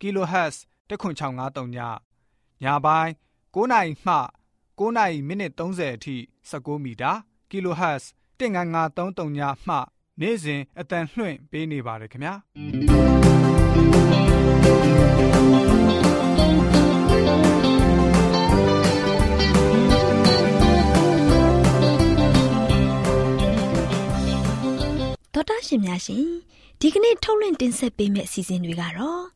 kHz 10653ညညပိုင်း9နာရီမှ9နာရီမိနစ်30အထိ16မီတာ kHz 19533ညမှနေ့စဉ်အတန်လှွင့်ပေးနေပါတယ်ခင်ဗျာတော်တာရှင်များရှင်ဒီကနေ့ထုတ်လွှင့်တင်ဆက်ပေးမယ့်အစီအစဉ်တွေကတော့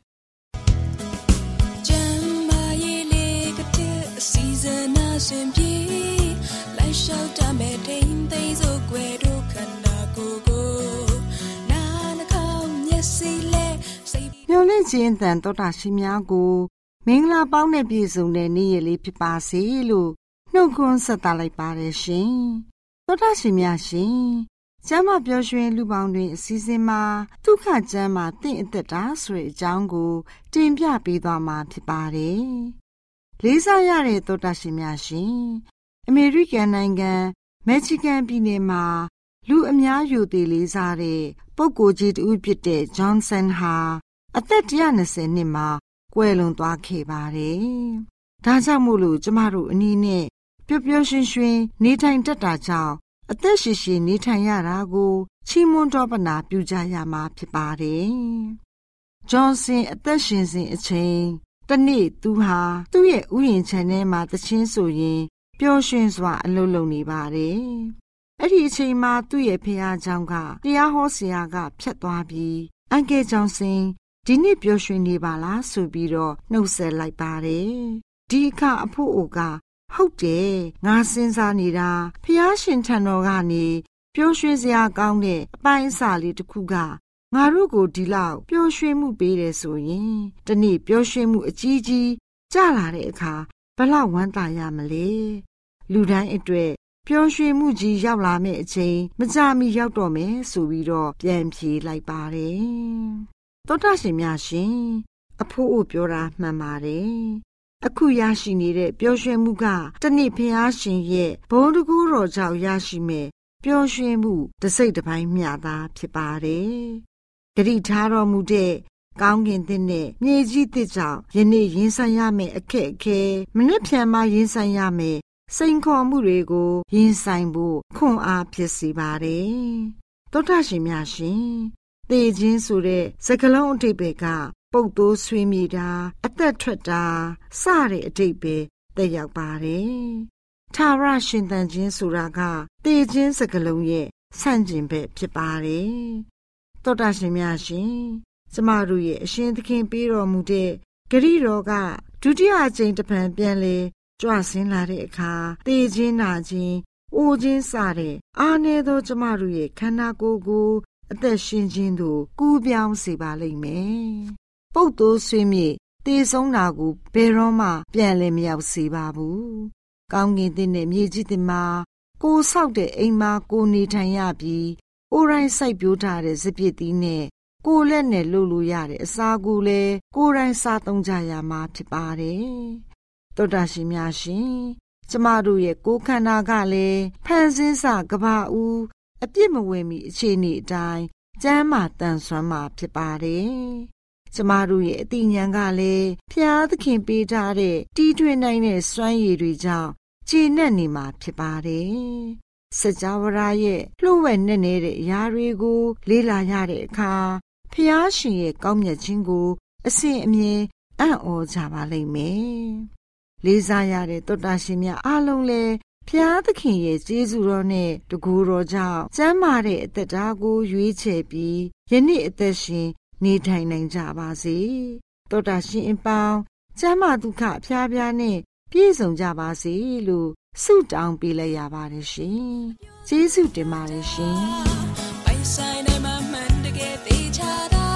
စဉ်အစဉ်ပြေလိုက်လျှောက်တမဲ့ထိန်သိမ်းစို့ွယ်တို့ခန္ဓာကိုယ်ကိုနာနှကောင်းမျက်စိလဲစိတ်မျောလင့်ခြင်းတန်တော်တာရှိများကိုမင်္ဂလာပေါင်းနဲ့ပြည့်စုံတဲ့နေ့ရက်လေးဖြစ်ပါစေလို့နှုတ်ခွန်းဆက်သလိုက်ပါတယ်ရှင်။သောတာရှင်များရှင်ကျမ်းမာပျော်ရွှင်လူပေါင်းတွင်အစည်းအဝေးမှာဒုက္ခကျမ်းမာတင့်အသက်တာဆိုတဲ့အကြောင်းကို တင်ပြပေးသွားမှာဖြစ်ပါတယ်။ လေးစားရတဲ့သောတာရှင်များရှင်အမေရိကန်နိုင်ငံမက္ကဆီကန်ပြည်နယ်မှာလူအများယူသေးလေးစားတဲ့ပုဂ္ဂိုလ်ကြီးတူဖြစ်တဲ့ဂျွန်ဆန်ဟာအသက်120နှစ်မှာကွယ်လွန်သွားခဲ့ပါတယ်။ဒါကြောင့်မို့လို့ကျမတို့အနည်းနဲ့ပျော်ပျော်ရွှင်ရွှင်နေထိုင်တတ်တာကြောင့်အသက်ရှိရှိနေထိုင်ရတာကိုချီးမွမ်းတော်ပနာပြုကြရမှာဖြစ်ပါတယ်။ဂျွန်ဆင်အသက်ရှင်စဉ်အချိန် တနေ့သူဟာသူ့ရဲ့ဥယျာဉ်ခြံထဲမှာတချင်းဆိုရင်ပျော်ရွှင်စွာအလုပ်လုပ်နေပါတယ်။အဲ့ဒီအချိန်မှာသူ့ရဲ့ဖခင်เจ้าကတရားဟောဆရာကဖြတ်သွားပြီးအန်ကယ်ဂျွန်ဆင်ဒီနေ့ပျော်ရွှင်နေပါလားဆိုပြီးတော့နှုတ်ဆက်လိုက်ပါတယ်။ဒီအခါအဖို့အိုကဟုတ်တယ်ငါစဉ်းစားနေတာဖျားရှင်ထံတော်ကနေပျော်ရွှင်စရာကောင်းတဲ့အပိုင်းအစလေးတစ်ခုက ငါတို့ကိုဒီလောက်ပျော်ရွှင်မှုပေးတယ်ဆိုရင်တနေ့ပျော်ရွှင်မှုအကြီးကြီးကြလာတဲ့အခါဘလောက်ဝမ်းသာရမလဲလူတိုင်းအတွက်ပျော်ရွှင်မှုကြီးရောက်လာမယ့်အချိန်မကြမီရောက်တော့မယ်ဆိုပြီးတော့ပြန်ဖြေလိုက်ပါတယ်သောတာရှင်များရှင်အဖိုးအိုပြောတာမှန်ပါတယ်အခုရရှိနေတဲ့ပျော်ရွှင်မှုကတနေ့ဖျားရှင်ရဲ့ဘုံတကူတော်ကြောင့်ရရှိမဲ့ပျော်ရွှင်မှုတစိတ်တစ်ပိုင်းမျှသာဖြစ်ပါတယ်။ ဂရိထားတော်မူတဲ့ကောင်းကင်သစ်နဲ့မြေကြီးသစ်ကြောင့်ယနေ့ရင်ဆိုင်ရမယ့်အခက်အခဲမနစ်ဖြန်မှရင်ဆိုင်ရမယ့်စိန်ခေါ်မှုတွေကိုရင်ဆိုင်ဖို့ခွန်အားဖြစ်စေပါတယ်။သောတာရှင်များရှင်သေခြင်းဆိုတဲ့စကလုံးအထိပ်ပဲကပုတ်တိုးဆွေးမြေတာအသက်ထွက်တာစတဲ့အတိတ်ပဲတက်ရောက်ပါတယ်။ထာဝရရှင်သန်ခြင်းဆိုတာကတည်ခြင်းစကလုံးရဲ့ဆန့်ကျင်ဘက်ဖြစ်ပါတယ်။ သောတာရှင်များရှင်ကျမတို့ရဲ့အရှင်သခင်ပေးတော်မူတဲ့ဂရိတော်ကဒုတိယအကြိမ်တစ်ဖန်ပြန်လေကြွဆင်းလာတဲ့အခါတည်ခြင်းနာခြင်းအိုခြင်းစတဲ့အာနေသောကျမတို့ရဲ့ခန္ဓာကိုယ်ကိုအသက်ရှင်ခြင်းသို့ကူးပြောင်းစေပါလိမ့်မယ်ပုတ်တိုးဆွေးမြေ့တေဆုံးတာကိုဘယ်တော့မှပြန်လည်းမရောက်စေပါဘူး။ကောင်းကင်တဲ့နဲ့မြေကြီးတင်မှာကိုဆောက်တဲ့အိမ်မှာကိုနေထိုင်ရပြီး အိုရိုင်းစိုက်ပျိုးထားတဲ့စပစ်သီးနဲ့ကိုလက်နဲ့လှုပ်လို့ရတဲ့အစာကိုလည်းကိုယ်တိုင်စားသုံးကြရမှာဖြစ်ပါတယ်။သောတာရှင်များရှင်ကျမတို့ရဲ့ကိုယ်ခန္ဓာကလည်းဖန်ဆင်းစကဘာဦးအပြစ်မဝင်မီအခြေအနေအတိုင်းကျမ်းမာတန်ဆွမ်းမှာဖြစ်ပါတယ်ကျမတို့ရဲ့အသိဉာဏ်ကလည်းဖျားသခင်ပေးထားတဲ့တီးထွင်နိုင်တဲ့စွမ်းရည်တွေကြောင့်ခြေနဲ့နေမှာဖြစ်ပါတယ်။ စကြဝဠာရဲ့လှုပ်ဝက်နေနေတဲ့အရာတွေကို လေ့လာရတဲ့အခါဖျားရှင်ရဲ့ကောင်းမြတ်ခြင်းကို အစဉ်အမြဲအံ့ဩကြပါလိမ့်မယ်။လေးစားရတဲ့တောတာရှင်များအားလုံးလည်းဖျားသခင်ရဲ့ကျေးဇူးတော်နဲ့တကူတော်ကြောင့်ကျမ်းမာတဲ့အသက်တာကိုရွေးချယ်ပြီးယနေ့အသက်ရှင်နေထိုင်နိုင်ကြပါစေ။တောတာရှင်အပေါင်းကျမ်းမာဒုက္ခအဖျားဖျားနဲ့ပြည့်စုံကြပါစေလို့ ဆုတောင်းပေးလိုက်ရပါတယ်ရှင်။ကျေးဇူးတင်ပါတယ်ရှင်။ပိုင်ဆိုင်နိုင်မှမှန်တကယ်သေးချတာ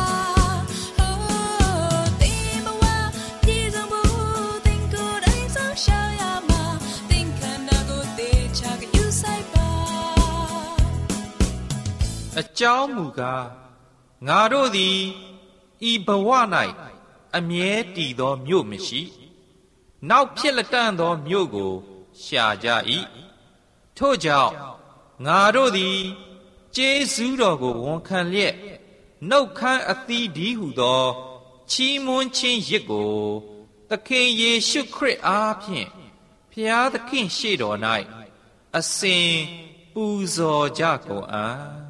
အကြောင်းမူကားငါတို့သည်ဤဘဝ၌အမြဲတည်သောမြို့မရှိ နောက်ဖြစ်လက်တန့်သောမြို့ကို ရှာကြ၏ထို့ကြောင့်ငါတို့သည်ကျေးဇူးတော်ကိုဝန်ခံလျက်နှုတ်ခမ်းအသီးဒီဟုသောချီးမွမ်းခြင်းရစ်ကိုသခင်ယေရှုခရစ်အားဖြင့်ဖျားသခင်ရှေ့တော်၌အစဉ်ပူဇော်ကြကုန်အံ့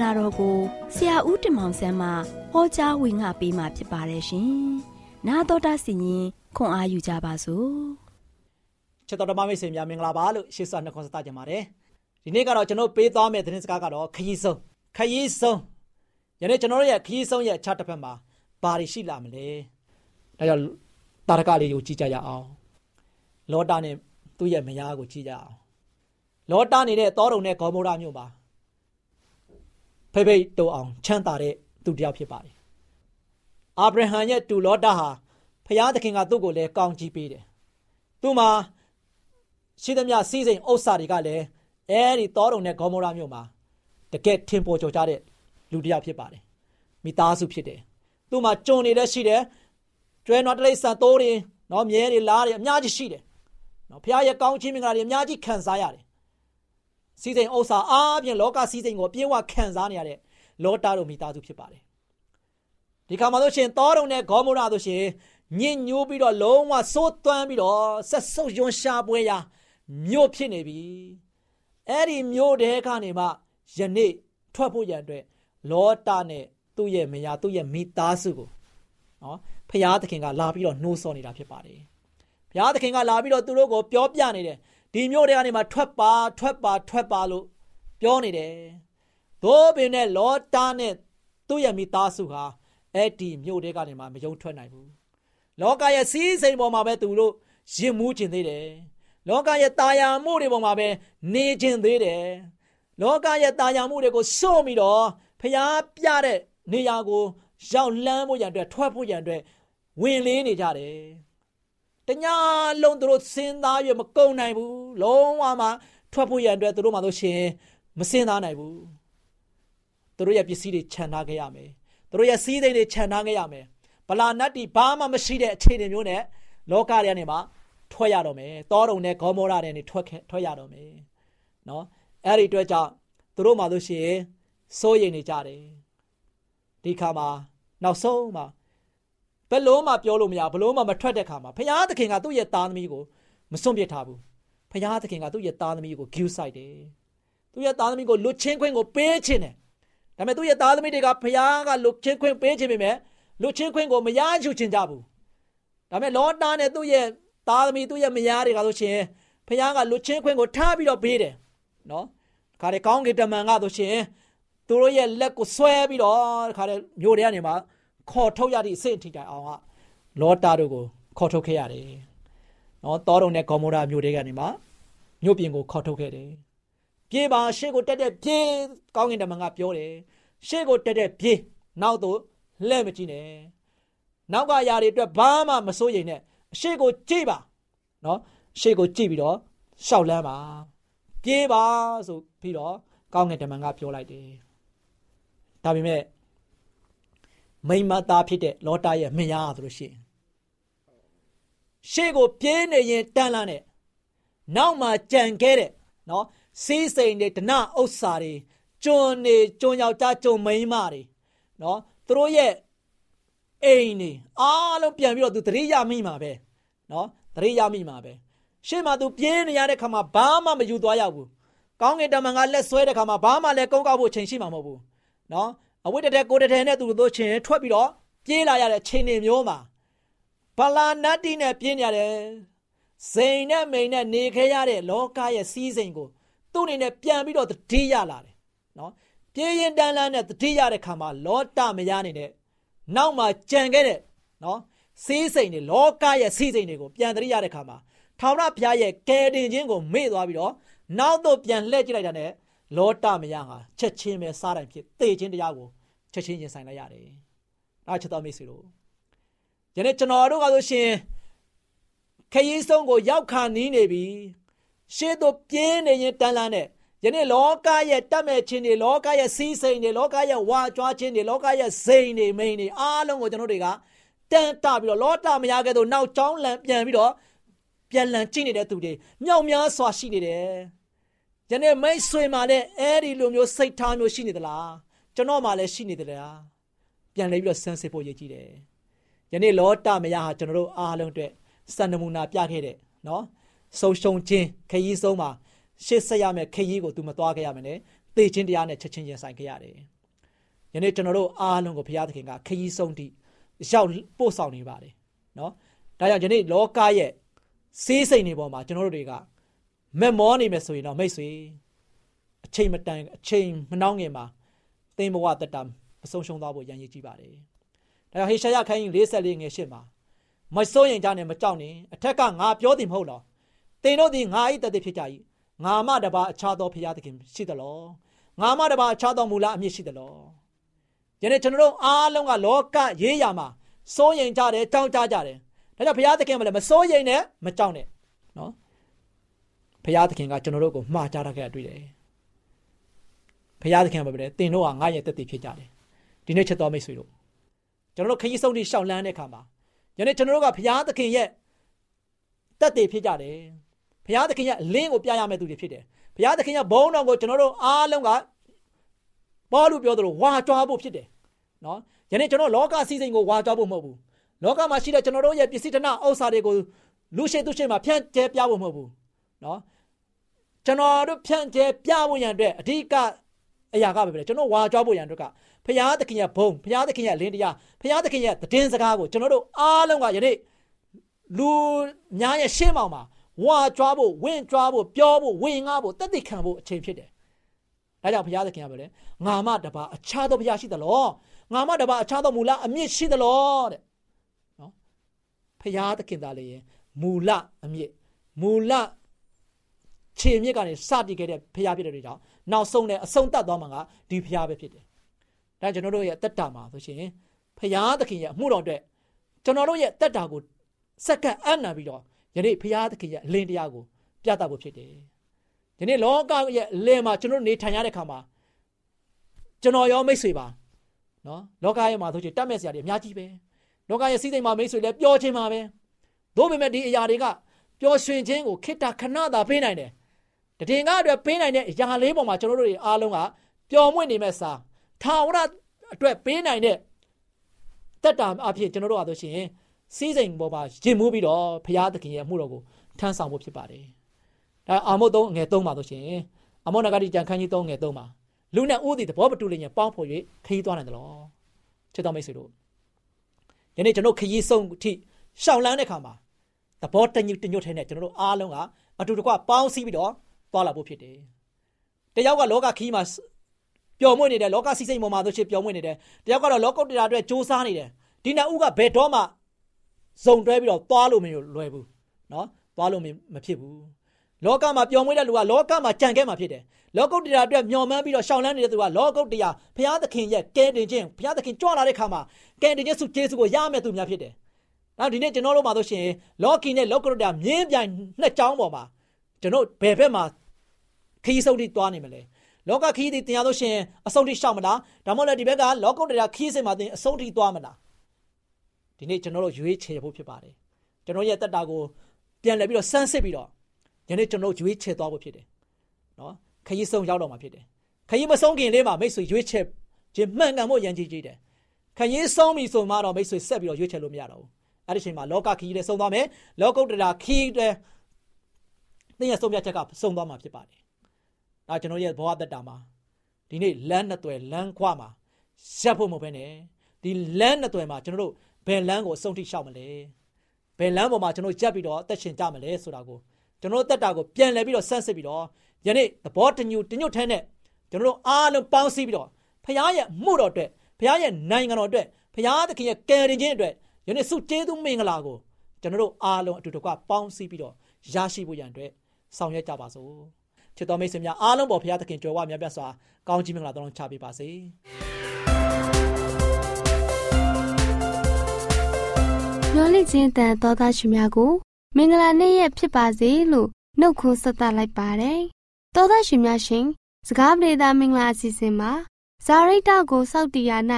နာတော်ကိုဆရာဦးတင်မောင်ဆန်းမှဟောကြားဝင်ငါပေးมาဖြစ်ပါတယ်ရှင်။နာတော်တာစီရင်ခွန်အားယူကြပါစို့။ချစ်တော်ဓမ္မမိတ်ဆွေများမင်္ဂလာပါလို့ရှေ့စွာနှုတ်ခွန်းဆက်ကြပါတယ်။ဒီနေ့ကတော့ကျွန်တော်ပေးသွားမယ့်သတင်းစကားကတော့ခရီးဆုံးခရီးဆုံးယနေ့ကျွန်တော်တို့ရဲ့ခရီးဆုံးရဲ့အခြားတစ်ဖက်မှာဘာတွေရှိလာမလဲ။ဒါကြောင့်တာရကလေးကိုကြည့်ကြရအောင်။လောတာနဲ့သူ့ရဲ့မယားကိုကြည့်ကြအောင်။လောတာနေတဲ့တောတုံနဲ့ဂေါမောရမြို့မှာ ဖိဖိတုံအောင်ချမ်းသာတဲ့သူတစ်ယောက်ဖြစ်ပါတယ်။အာဗြဟံရဲ့တူလောတာဟာဖျားသခင်ကသူ့ကိုလည်းကောင်းချီးပေးတယ်။သူ့မှာရှိသမျှစီးစိမ်ဥစ္စာတွေကလည်းအဲဒီတောတုံနဲ့ဂေါမောရမြို့မှာတကယ်ထင်ပေါ်ကျော်ကြတဲ့လူတစ်ယောက်ဖြစ်ပါတယ်။မိသားစုဖြစ်တယ်။သူ့မှာကြုံနေလည်းရှိတယ်။ကျွဲနွားတလိษံတိုးတွေနော်မြဲတွေလားတွေအများကြီးရှိတယ်။နော်ဖျားရဲ့ကောင်းချီးမင်္ဂလာတွေအများကြီးခံစားရတယ်။ စီးစိမ်ဥစ္စာအားဖြင့်လောကစီးစိမ်ကိုအပြည့်အဝခံစားနေရတဲ့လောတာတို့မိသားစုဖြစ်ပါတယ်ဒီခါမှာဆိုရှင်တောတုံနဲ့ဂေါမောရာဆိုရှင်ညင်ညိုးပြီးတော့လုံးဝစိုးသွမ်းပြီးတော့ဆက်ဆုပ်ယွန်းရှာပွဲရာမြို့ဖြစ်နေပြီအဲ့ဒီမြို့တဲကနေမှယနေ့ထွက်ဖို့ရန်အတွက်လောတာနဲ့သူ့ရဲ့မယားသူ့ရဲ့မိသားစုကိုနော်ဖရာသခင်ကလာပြီးတော့နှိုးဆော်နေတာဖြစ်ပါတယ်ဖရာသခင်ကလာပြီးတော့သူတို့ကိုပြောပြနေတယ် ဒီမြို့တွေကနေမှထွက်ပါထွက်ပါထွက်ပါလို့ပြောနေတယ်သို့ပင်နဲ့လောတာနဲ့သူ့ရဲ့မိသားစုဟာအဲ့ဒီမြို့တွေကနေမှမယုံထွက်နိုင်ဘူးလောကရဲ့စီးစိမ်ပေါ်မှာပဲသူတို့ရင်မူးကျင်သေးတယ်လောကရဲ့တာယာမှုတွေပေါ်မှာပဲနေကျင်သေးတယ်လောကရဲ့တာယာမှုတွေကိုစွန့်ပြီးတော့ဖျားပြတဲ့နေရာကိုရောက်လန်းဖို့ရန်အတွက်ထွက်ဖို့ရန်အတွက်ဝင်လေးနေကြတယ် တညာလုံးသူတို့စဉ်းစားရမကုန်နိုင်ဘူးလုံးဝမှထွက်ဖို့ရန်အတွက်သူတို့မှဆိုရှင်မစဉ်းစားနိုင်ဘူးသူတို့ရဲ့ပစ္စည်းတွေခြံထားခဲ့ရမယ်သူတို့ရဲ့စီးစိမ်တွေခြံထားခဲ့ရမယ်ဗလာနတ်တီဘာမှမရှိတဲ့အခြေအနေမျိုးနဲ့လောကထဲကနေမှထွက်ရတော့မယ်တောတုံနဲ့ဂေါမောရတဲ့နေထွက်ထွက်ရတော့မယ်နော်အဲ့ဒီအတွက်ကြောင့်သူတို့မှဆိုရှင်စိုးရိမ်နေကြတယ်ဒီခါမှာနောက်ဆုံးမှာ ဘယ်လုံးမှပြောလို့မရဘလို့မှမထွက်တဲ့ခါမှာဘုရားသခင်ကသူ့ရဲ့သားသမီးကိုမစွန့်ပစ်ထားဘူးဘုရားသခင်ကသူ့ရဲ့သားသမီးကိုဂူးဆိုင်တယ်သူ့ရဲ့သားသမီးကိုလွတ်ချင်းခွင့်ကိုပေးခြင်းတယ်ဒါပေမဲ့သူ့ရဲ့သားသမီးတွေကဘုရားကလွတ်ချင်းခွင့်ပေးခြင်းပေမဲ့လွတ်ချင်းခွင့်ကိုမရယူခြင်းကြဘူးဒါပေမဲ့လောတာနဲ့သူ့ရဲ့သားသမီးသူ့ရဲ့မယားတွေကဆိုရှင်ဘုရားကလွတ်ချင်းခွင့်ကိုထားပြီးတော့ပေးတယ်နော်ခါတဲ့ကောင်းကင်တမန်ကဆိုရှင်သူတို့ရဲ့လက်ကိုဆွဲပြီးတော့ခါတဲ့မျိုးတွေကနေမှ ခေါ်ထုတ်ရသည့်အဆင့်ထိတိုင်အောင်ကလောတာတို့ကိုခေါ်ထုတ်ခဲ့ရတယ်။နော်တောတုံနဲ့ဂေါမောရာမျိုးတွေကနေမှမြို့ပြင်ကိုခေါ်ထုတ်ခဲ့တယ်။ပြေးပါရှေ့ကိုတက်တဲ့ပြေးကောင်းကင်တမန်ကပြောတယ်။ရှေ့ကိုတက်တဲ့ပြေးနောက်သို့လှည့်မကြည့်နဲ့။နောက်ကຢာတွေအတွက်ဘာမှမစိုးရိမ်နဲ့အရှေ့ကိုကြည့်ပါ။နော်ရှေ့ကိုကြည့်ပြီးတော့ရှောက်လန်းပါ။ပြေးပါဆိုပြီးတော့ကောင်းကင်တမန်ကပြောလိုက်တယ်။ဒါပေမဲ့ မိမသားဖြစ်တဲ့လောတာရဲ့မယားဆိုလို့ရှိရင်ရှေ့ကိုပြေးနေရင်တန်းလာနဲ့နောက်မှာကြံခဲ့တဲ့နော်စီးစိမ်တွေဒနဥစ္စာတွေကျွန်းနေကျွန်းယောက်ျားကျွန်းမိန်းမတွေနော်သူတို့ရဲ့အိမ်နေအားလုံးပြန်ပြီးတော့သူသတိရမိမှာပဲနော်သတိရမိမှာပဲရှေ့မှာသူပြေးနေရတဲ့ခါမှာဘာမှမယူသွားရဘူးကောင်းကင်တမန်ကလက်ဆွဲတဲ့ခါမှာဘာမှလည်းကုန်းကောက်ဖို့ချိန်ရှိမှာမဟုတ်ဘူးနော် အဝိတ္တတဲ့ကိုတထဲနဲ့သူတို့ချင်းထွက်ပြီးတော့ပြေးလာရတဲ့ချိန်နေမျိုးမှာဗလာနတ်တီနဲ့ပြင်းရတယ်ဇိန်နဲ့မိန်နဲ့နေခဲ့ရတဲ့လောကရဲ့စီးစိမ်ကိုသူ့အနေနဲ့ပြန်ပြီးတော့တတိရလာတယ်နော်ပြေးရင်တန်းလန်းနဲ့တတိရတဲ့ခါမှာလောတမရနေတဲ့နောက်မှာကြံခဲ့တဲ့နော်စီးစိမ်တွေလောကရဲ့စီးစိမ်တွေကိုပြန်တတိရတဲ့ခါမှာထာဝရဘုရားရဲ့ကယ်တင်ခြင်းကိုမေ့သွားပြီးတော့နောက်တော့ပြန်လှည့်ကြည့်လိုက်တာနဲ့လောတမရဟာချက်ချင်းပဲစားတိုင်းဖြစ်သေခြင်းတရားကို ချက်ချင်းရင်ဆိုင်လိုက်ရတယ်။ဒါချက်တော်မိတ်ဆွေတို့ယနေ့ကျွန်တော်တို့ကဆိုရှင်ခရီးဆုံးကိုရောက်ခါနီးနေပြီရှေ့သို့ပြင်းနေရင်တန်လန်းနဲ့ယနေ့လောကရဲ့တတ်မဲ့ခြင်းတွေလောကရဲ့စီးစိမ်တွေလောကရဲ့ဝါကြွားခြင်းတွေလောကရဲ့စိမ်တွေမိန်တွေအားလုံးကိုကျွန်တော်တွေကတန်တပြီးတော့လောတမရခဲ့တော့နောက်ကျောင်းလန်ပြန်ပြီးတော့ပြန်လန်ကြည့်နေတဲ့သူတွေမြောက်များစွာရှိနေတယ်ယနေ့မိတ်ဆွေမှလည်းအဲ့ဒီလိုမျိုးစိတ်ထားမျိုးရှိနေသလား ကျွန်တော်မှလည်းရှိနေသလားပြန်လဲပြီးတော့ဆန်းစစ်ဖို့ရည်ကြည့်တယ်ယနေ့လောတမရဟာကျွန်တော်တို့အားလုံးအတွက်စံနမူနာပြခဲ့တဲ့နော်ဆုံးရှုံးခြင်းခရီးဆုံးမှာရှေ့ဆက်ရမယ်ခရီးကို तू မသွားခဲ့ရမယ်နဲ့သေခြင်းတရားနဲ့ချက်ချင်းရင်ဆိုင်ခဲ့ရတယ်ယနေ့ကျွန်တော်တို့အားလုံးကိုဘုရားသခင်ကခရီးဆုံးတိရောက်ပို့ဆောင်နေပါတယ်နော်ဒါကြောင့်ယနေ့လောကရဲ့စေးစိမ်တွေပေါ်မှာကျွန်တော်တို့တွေကမက်မောနေမယ်ဆိုရင်တော့မိတ်ဆွေအချိန်မတန်အချိန်မနှောင်းငင်မှာ သင်ဘဝတက်တာမဆုံးရှုံးသွားဖို့ရန်ရည်ကြည့်ပါတယ်။ဒါကြောင့်ဟေရှာယခိုင်း44ငယ်8မှာမစိုးရင်ကြနဲ့မကြောက်နဲ့အထက်ကငါပြောသည်မဟုတ်လား။သင်တို့သည်ငါ၏တသက်ဖြစ်ကြ၏။ငါမတပါအခြားသောဖရာသခင်ရှိသလော။ငါမတပါအခြားသောမူလအမြင့်ရှိသလော။ယနေ့ကျွန်တော်တို့အားလုံးကလောကရေးရာမှာစိုးရင်ကြတယ်ကြောက်ကြကြတယ်။ဒါကြောင့်ဘုရားသခင်ကလည်းမစိုးရင်နဲ့မကြောက်နဲ့နော်။ဘုရားသခင်ကကျွန်တော်တို့ကိုမှားကြတာခဲ့တွေ့တယ် ဘုရားသခင်ကပြောတယ်တင်တို့ကငါရဲ့တက်တည်ဖြစ်ကြတယ်ဒီနေ့ချက်တော်မိတ်ဆွေတို့ကျွန်တော်တို့ခရီးဆုံးတိရှောက်လန်းတဲ့အခါမှာယနေ့ကျွန်တော်တို့ကဘုရားသခင်ရဲ့တက်တည်ဖြစ်ကြတယ်ဘုရားသခင်ရဲ့အလင်းကိုပြရမယ့်သူတွေဖြစ်တယ်ဘုရားသခင်ရဲ့ဘုန်းတော်ကိုကျွန်တော်တို့အားလုံးကပေါ်လို့ပြောသလိုဝါကြွားဖို့ဖြစ်တယ်နော်ယနေ့ကျွန်တော်လောကစည်းစိမ်ကိုဝါကြွားဖို့မဟုတ်ဘူးလောကမှာရှိတဲ့ကျွန်တော်တို့ရဲ့ပစ္စည်းတနဥစ္စာတွေကိုလူရှိသူရှိမှာဖြန့်ကျဲပြဖို့မဟုတ်ဘူးနော်ကျွန်တော်တို့ဖြန့်ကျဲပြဖို့ရန်အတွက်အဓိက အရာကပဲပဲကျွန်တော်ဝါကြွားဖို့ရန်အတွက်ကဖရာသခင်ရဲ့ဘုံဖရာသခင်ရဲ့လင်းတရားဖရာသခင်ရဲ့တည်င်းစကားကိုကျွန်တော်တို့အားလုံးကယနေ့လူများရဲ့ရှင်းမောင်မှာဝါကြွားဖို့ဝင့်ကြွားဖို့ပြောဖို့ဝင်ငါဖို့တက်တည်ခံဖို့အချိန်ဖြစ်တယ်။ဒါကြောင့်ဘုရားသခင်ကပြောတယ်ငါမတပါအခြားသောဘုရားရှိသလောငါမတပါအခြားသောမူလအမြင့်ရှိသလောတဲ့နော်ဘုရားသခင်သားလည်းမူလအမြင့်မူလခြေမြစ်ကနေစတည်ခဲ့တဲ့ဘုရားဖြစ်တဲ့ကြောင့် နောက်ဆုံးနဲ့အဆုံးသတ်သွားမှာကဒီဘုရားပဲဖြစ်တယ်။ဒါကျွန်တော်တို့ရဲ့တက်တာမှာဆိုရှင်ဘုရားသခင်ရဲ့အမှုတော်အတွက်ကျွန်တော်တို့ရဲ့တက်တာကိုစက္ကန့်အံ့နာပြီးတော့ယနေ့ဖရာသခင်ရဲ့အလင်းတရားကိုပြသဖို့ဖြစ်တယ်။ယနေ့လောကရဲ့အလင်းမှာကျွန်တော်နေထိုင်ရတဲ့ခါမှာကျွန်တော်ရောမိတ်ဆွေပါနော်လောကရဲ့မှာဆိုချင်တတ်မဲ့စရာတွေအများကြီးပဲ။လောကရဲ့စီးစိမ်မှာမိတ်ဆွေလည်းပျော်ခြင်းမှာပဲ။သို့ပေမဲ့ဒီအရာတွေကပျော်ရွှင်ခြင်းကိုခိတ္တခဏသာပေးနိုင်တယ်။ တည်ငါအတွက်ပေးနိုင်တဲ့အရာလေးပေါ်မှာကျွန်တော်တို့တွေအားလုံးကပျော်မွေ့နေမဲ့စာထာဝရအတွက်ပေးနိုင်တဲ့တက်တာအဖြစ်ကျွန်တော်တို့အားဆိုရှင်စီးစိမ်ပေါ်မှာရင်မှုပြီးတော့ဘုရားသခင်ရဲ့အမှုတော်ကိုထမ်းဆောင်ဖို့ဖြစ်ပါတယ်။ဒါအာမုတ်3ငယ်3ပါဆိုရှင်အမောနဂတိကြံခန်းကြီး3ငယ်3ပါလူနဲ့ဦးသည်သဘောမတူလျင်ပေါင်းဖော်၍ခရီးသွားနိုင်တယ်လို့ချစ်တော်မိတ်ဆွေတို့ယနေ့ကျွန်တော်ခရီးဆုံးအထိရှောင်လန်းတဲ့ခါမှာသဘောတညွတ်တညွတ်ထဲနဲ့ကျွန်တော်တို့အားလုံးကအတူတကွပေါင်းစည်းပြီးတော့ သွားလာဖို့ဖြစ်တယ်။တယောက်ကလောကခရီးမှာပျော်မွေ့နေတယ်လောကစီစိမ်ပေါ်မှာဆိုရှင်ပျော်မွေ့နေတယ်တယောက်ကတော့လောကုတ္တရာအတွက်စူးစမ်းနေတယ်ဒီနှစ်ဦးကဘယ်တော့မှစုံတွဲပြီးတော့သွားလို့မလွယ်ဘူးနော်သွားလို့မဖြစ်ဘူးလောကမှာပျော်မွေးတဲ့လူကလောကမှာကြံခဲ့မှာဖြစ်တယ်လောကုတ္တရာအတွက်မျော်မှန်းပြီးတော့ရှောင်လန်းနေတဲ့သူကလောကုတ္တရာဘုရားသခင်ရဲ့ကဲတင်ခြင်းဘုရားသခင်ကြွလာတဲ့ခါမှာကဲတင်ခြင်းစုကျေးဇူးကိုရမယ်သူများဖြစ်တယ်နောက်ဒီနေ့ကျွန်တော်တို့မှာဆိုရှင်လောကီနဲ့လောကုတ္တရာမြင်းပြိုင်နှစ်ကြောင်းပေါ်မှာကျွန်တော်ဘယ်ဘက်မှာ ခရီးဆုံးတိသွားနေမလဲလောကခရီးတိတင်ရလို့ရှင်အဆုံးထိရှောက်မလားဒါမှမဟုတ်ဒီဘက်ကလောကုတ္တရာခရီးစင်မှာတင်အဆုံးထိသွားမလားဒီနေ့ကျွန်တော်တို့ရွေးချယ်ဖို့ဖြစ်ပါတယ်ကျွန်တော်ရဲ့တက်တာကိုပြန်လည်ပြီးတော့စမ်းစစ်ပြီးတော့ယနေ့ကျွန်တော်ရွေးချယ်သွားဖို့ဖြစ်တယ်နော်ခရီးဆုံးရောက်တော့မှာဖြစ်တယ်ခရီးမဆုံးခင်လေးမှာမိတ်ဆွေရွေးချယ်ခြင်းမှန်ကန်ဖို့ရန်ကြီးကြီးတယ်ခရီးဆုံးပြီဆိုမှတော့မိတ်ဆွေဆက်ပြီးတော့ရွေးချယ်လို့မရတော့ဘူးအဲ့ဒီချိန်မှာလောကခရီးလည်းဆုံးသွားမယ်လောကုတ္တရာခရီးလည်းသင်ရဲ့ဆုံးဖြတ်ချက်ကဆုံးသွားမှာဖြစ်ပါတယ် ဒါကျွန်တော်ရဲ့ဘဝတက်တာမှာဒီနေ့လမ်းနှစ်သွယ်လမ်းခွမှာရပ်ဖို့မဟုတ်ဘဲနဲ့ဒီလမ်းနှစ်သွယ်မှာကျွန်တော်တို့ဘယ်လမ်းကိုအဆုံးထိရှောက်မလဲဘယ်လမ်းပေါ်မှာကျွန်တော်ကြက်ပြီးတော့အသက်ရှင်ကြမလဲဆိုတာကိုကျွန်တော်တက်တာကိုပြန်လှည့်ပြီးတော့ဆန်းစစ်ပြီးတော့ယနေ့သဘောတညူတညွတ်ထဲနဲ့ကျွန်တော်တို့အားလုံးပေါင်းစည်းပြီးတော့ဖခင်ရဲ့မှုတော်အတွက်ဖခင်ရဲ့နိုင်ငံတော်အတွက်ဖခင်သခင်ရဲ့ကယ်တင်ခြင်းအတွက်ယနေ့စုကျေးဇူးမင်္ဂလာကိုကျွန်တော်တို့အားလုံးအတူတကွပေါင်းစည်းပြီးတော့ရရှိဖို့ရန်အတွက်ဆောင်ရွက်ကြပါစို့ ချစ်တော်မိတ်ဆွေများအားလုံးပေါ်ဖခင်သခင်ကြွယ်ဝမြတ်ပြစွာကောင်းချီးမင်္ဂလာတော်ချပေးပါစေမျောလင့်ခြင်းတန်သောသားရှင်များကိုမင်္ဂလာနေ့ရက်ဖြစ်ပါစေလို့နှုတ်ခွန်းဆက်သလိုက်ပါတယ်။သောသားရှင်များရှင်စကားပြေသာမင်္ဂလာအစီအစဉ်မှာဇာရိတကိုစောက်တီယာ၌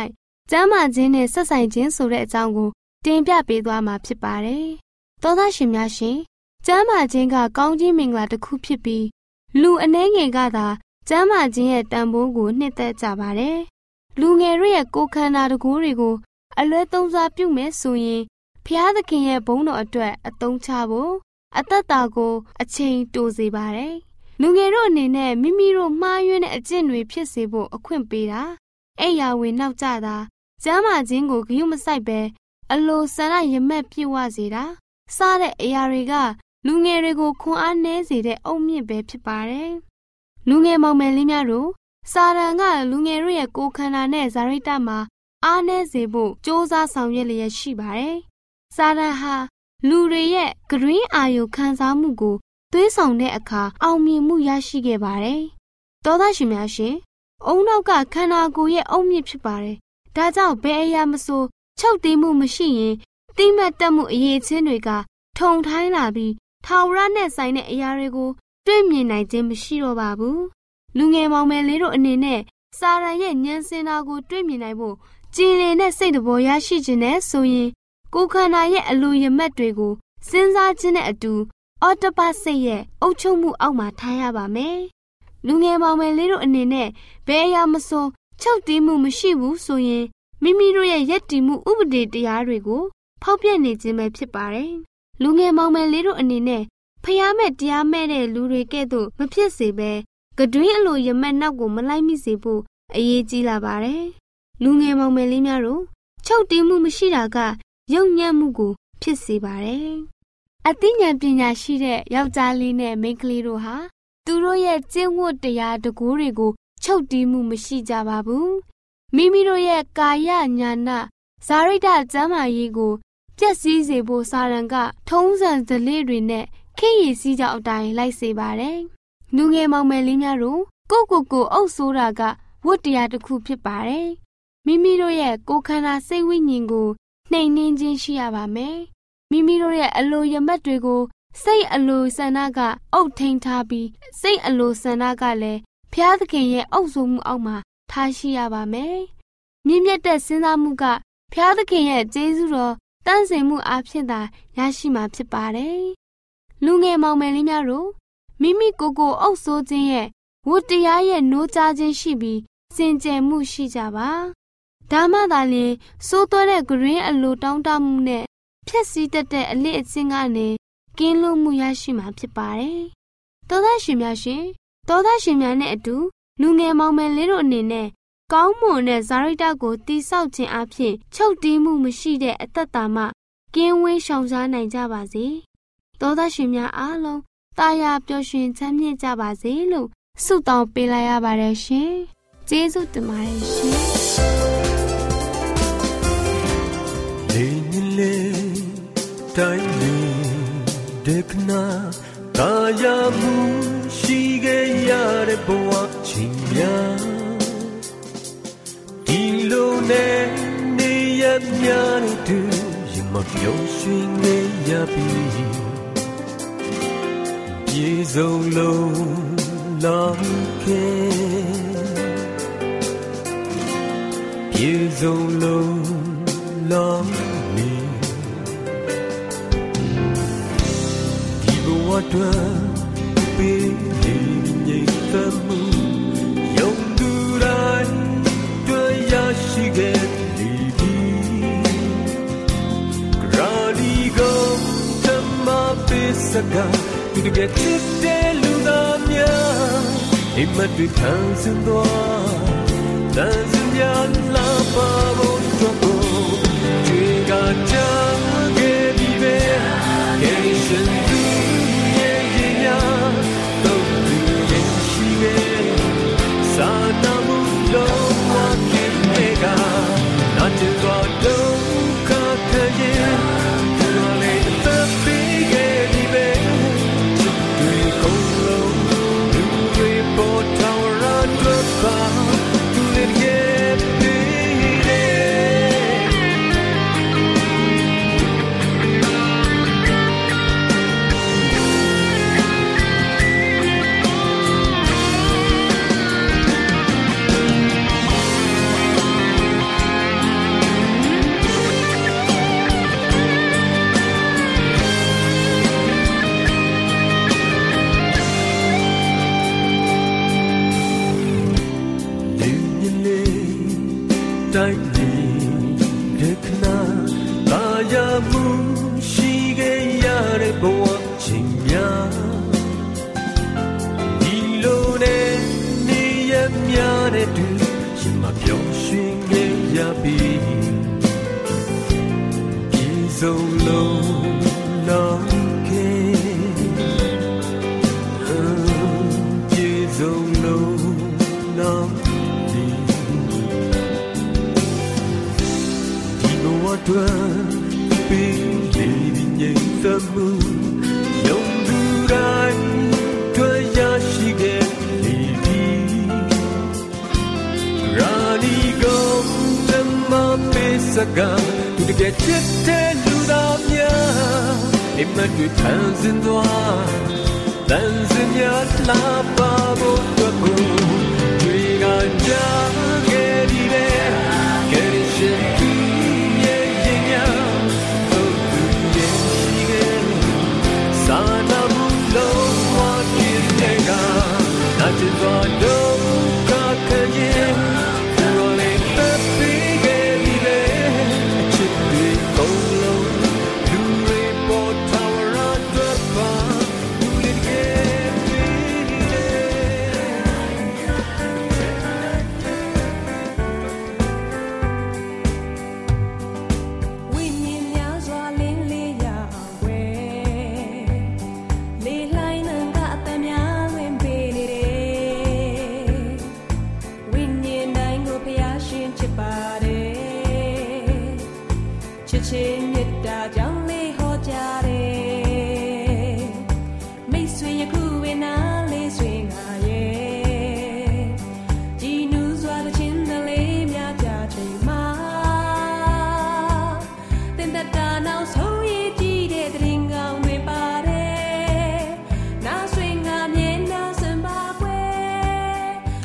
ကျမ်းမာခြင်းနဲ့ဆက်ဆိုင်ခြင်းဆိုတဲ့အကြောင်းကိုတင်ပြပေးသွားမှာဖြစ်ပါတယ်။သောသားရှင်များရှင်ကျမ်းမာခြင်းကကောင်းခြင်းမင်္ဂလာတစ်ခုဖြစ်ပြီး လူအနှဲငယ်ကသာကျမ်းမာခြင်းရဲ့တန်ဖိုးကိုနှစ်သက်ကြပါတယ်။လူငယ်တွေရဲ့ကိုယ်ခန္ဓာတကူတွေကို အလွဲသုံးစားပြုမယ်ဆိုရင်ဖျားသခင်ရဲ့ဘုန်းတော်အတွက်အသုံးချဖို့အသက်တာကိုအချိန်တိုစေပါတယ်။လူငယ်တို့အနေနဲ့မိမိတို့မှားယွင်းတဲ့အကျင့်တွေဖြစ်စေဖို့အခွင့်ပေးတာ။အဲ့ရဝင်နောက်ကြတာကျမ်းမာခြင်းကိုဂရုမစိုက်ပဲအလိုဆန္ဒရမက်ပြည့်ဝစေတာစတဲ့အရာတွေက လူငယ်တွေကိုခွန်အားနည်းစေတဲ့အုတ်မြင့်ပဲဖြစ်ပါတယ်။လူငယ်မောင်မယ်လေးများတို့စာရန်ကလူငယ်တို့ရဲ့ကိုယ်ခန္ဓာနဲ့ဇာရိတမှာအားနည်းစေဖို့စ조사ဆောင်ရွက်လျက်ရှိပါတယ်စာရန်ဟာလူတွေရဲ့ဂရင်းအာယုခံစားမှုကိုသွေးဆောင်တဲ့အခါအောင်မြင်မှုရရှိခဲ့ပါတယ်။သောသားရှင်များရှင်အုံနောက်ကခန္ဓာကိုယ်ရဲ့အုံမြင့်ဖြစ်ပါတယ်။ဒါကြောင့်ဘယ်အရာမဆိုချုပ်တီးမှုမရှိရင်တိမတ်တက်မှုအရေးချင်းတွေက ထုံထိုင်းလာပြီး ထာဝရနဲ့ဆိုင်တဲ့အရာတွေကိုတွေ့မြင်နိုင်ခြင်းမရှိတော့ပါဘူး။လူငယ်မောင်မယ်လေးတို့အနေနဲ့စာရန်ရဲ့ဉာဏ်စင်တာကိုတွေ့မြင်နိုင်ဖို့ကြည်လင်တဲ့စိတ်တော်ရရှိခြင်းနဲ့ဆိုရင်ကိုယ်ခန္ဓာရဲ့အလိုရမက်တွေကိုစဉ်းစားခြင်းနဲ့အတူအော်တပတ်စိတ်ရဲ့အုပ်ချုပ်မှုအောက်မှာထားရပါမယ်လူငယ်မောင်မယ်လေးတို့အနေနဲ့ဘယ်အရာမဆိုချုပ်တီးမှုမရှိဘူးဆိုရင်မိမိတို့ရဲ့ယက်တီမှုဥပဒေတရားတွေကိုဖောက်ပြက်နေခြင်းပဲဖြစ်ပါတယ်။ လူငယ်မောင်မယ်လေးတို့အနေနဲ့ဖျားမဲ့တရားမဲ့တဲ့လူတွေကဲ့သို့မဖြစ်စေဘဲကတွင်းအလိုရမက်နောက်ကိုမလိုက်မိစေဖို့အရေးကြီးလာပါတယ်။လူငယ်မောင်မယ်လေးများတို့ချုပ်တီးမှုမရှိတာကယုံညံ့မှုကို ဖြစ်စေပါတယ်။အသိဉာဏ်ပညာရှိတဲ့ယောက်ျားလေးနဲ့မိန်းကလေးတို့ဟာသူတို့ရဲ့ကျင့်ဝတ်တရားတကူတွေကိုချုပ်တီးမှုမရှိကြပါဘူး။မိမိတို့ရဲ့ကာယညာနာဇာရိတကျမ်းမာရေးကို ပျက်စီးစေဖို့စာရန်က ထုံးစံဓလေ့တွေနဲ့ခေရည်စည်းကြောင်းအတိုင်းလိုက်စေပါတယ်။လူငယ်မောင်မယ်လေးများတို့ကိုကိုကိုအုပ်ဆိုးတာကဝတ်တရားတစ်ခုဖြစ်ပါတယ်။မိမိတို့ရဲ့ကိုယ်ခန္ဓာစိတ်ဝိညာဉ်ကိုနှိမ်နှင်းခြင်းရှိရပါမယ်။မိမိတို့ရဲ့အလိုရမက်တွေကိုစိတ်အလိုဆန္ဒကအုပ်ထိန်ထားပြီးစိတ်အလိုဆန္ဒကလည်းဖျားသခင်ရဲ့အုပ်စိုးမှုအောက်မှာထားရှိရပါမယ်။မြင့်မြတ်တဲ့စဉ်းစားမှုကဖျားသခင်ရဲ့ကျေးဇူးတော် တန့်စင်မှုအဖြစ်သာရရှိမှာဖြစ်ပါတယ်။လူငယ်မောင်မယ်လေးများတို့မိမိကိုယ်ကိုအုပ်ဆိုးခြင်းရဲ့ဝတ္တရားရဲ့နိုးကြားခြင်းရှိပြီးစင်ကြယ်မှုရှိကြပါဒါမှသာလျှင်စိုးသွဲတဲ့ဂရင်းအလိုတောင်းတမှုနဲ့ဖြက်စီးတတ်တဲ့အလစ်အချင်းကနေကင်းလွတ်မှုရရှိမှာဖြစ်ပါတယ်။သောသားရှင်များရှင်သောသားရှင်များနဲ့အတူလူငယ်မောင်မယ်လေးတို့အနေနဲ့ ကောင်းမွန်တဲ့ဇာရိတကိုတိဆောက်ခြင်းအပြင်ချုပ်တီးမှုမရှိတဲ့အသက်တာမှကင်းဝေးရှောင်ရှားနိုင်ကြပါစေ။သောသားရှင်များအားလုံးတာယာပျော်ရွှင်ချမ်းမြေ့ကြပါစေလို့ဆုတောင်းပေးလိုက်ရပါတယ်ရှင်။ကျေးဇူးတင်ပါတယ်ရှင်။လေညလေတိုင်းလေဒကနာတာယာမှုရှိခဲ့ရတဲ့ဘဝချင်းများ ဒီလိုနဲ့နေရမြတဲ့သူရမပြောရွှင်နေရပြီပြေဆုံးလုံးလောကေပြေဆုံးလုံးလောမီဒီဘဝတွင်ပေး ရရှိခဲ့ဒီဒီရာလီကိုတမပေးစကားသူတကယ်ချစ်တယ်လူသားများအိမ်မက်တွေထမ်းစင်သွားတန်စင်များလာပါဖို့တော့တွေကကြံခဲ့ပြီပဲကဲရှင်သူရဲ့ရင်များတော့သူရဲ့ရှိခဲ့စာနာမှုလုံး င်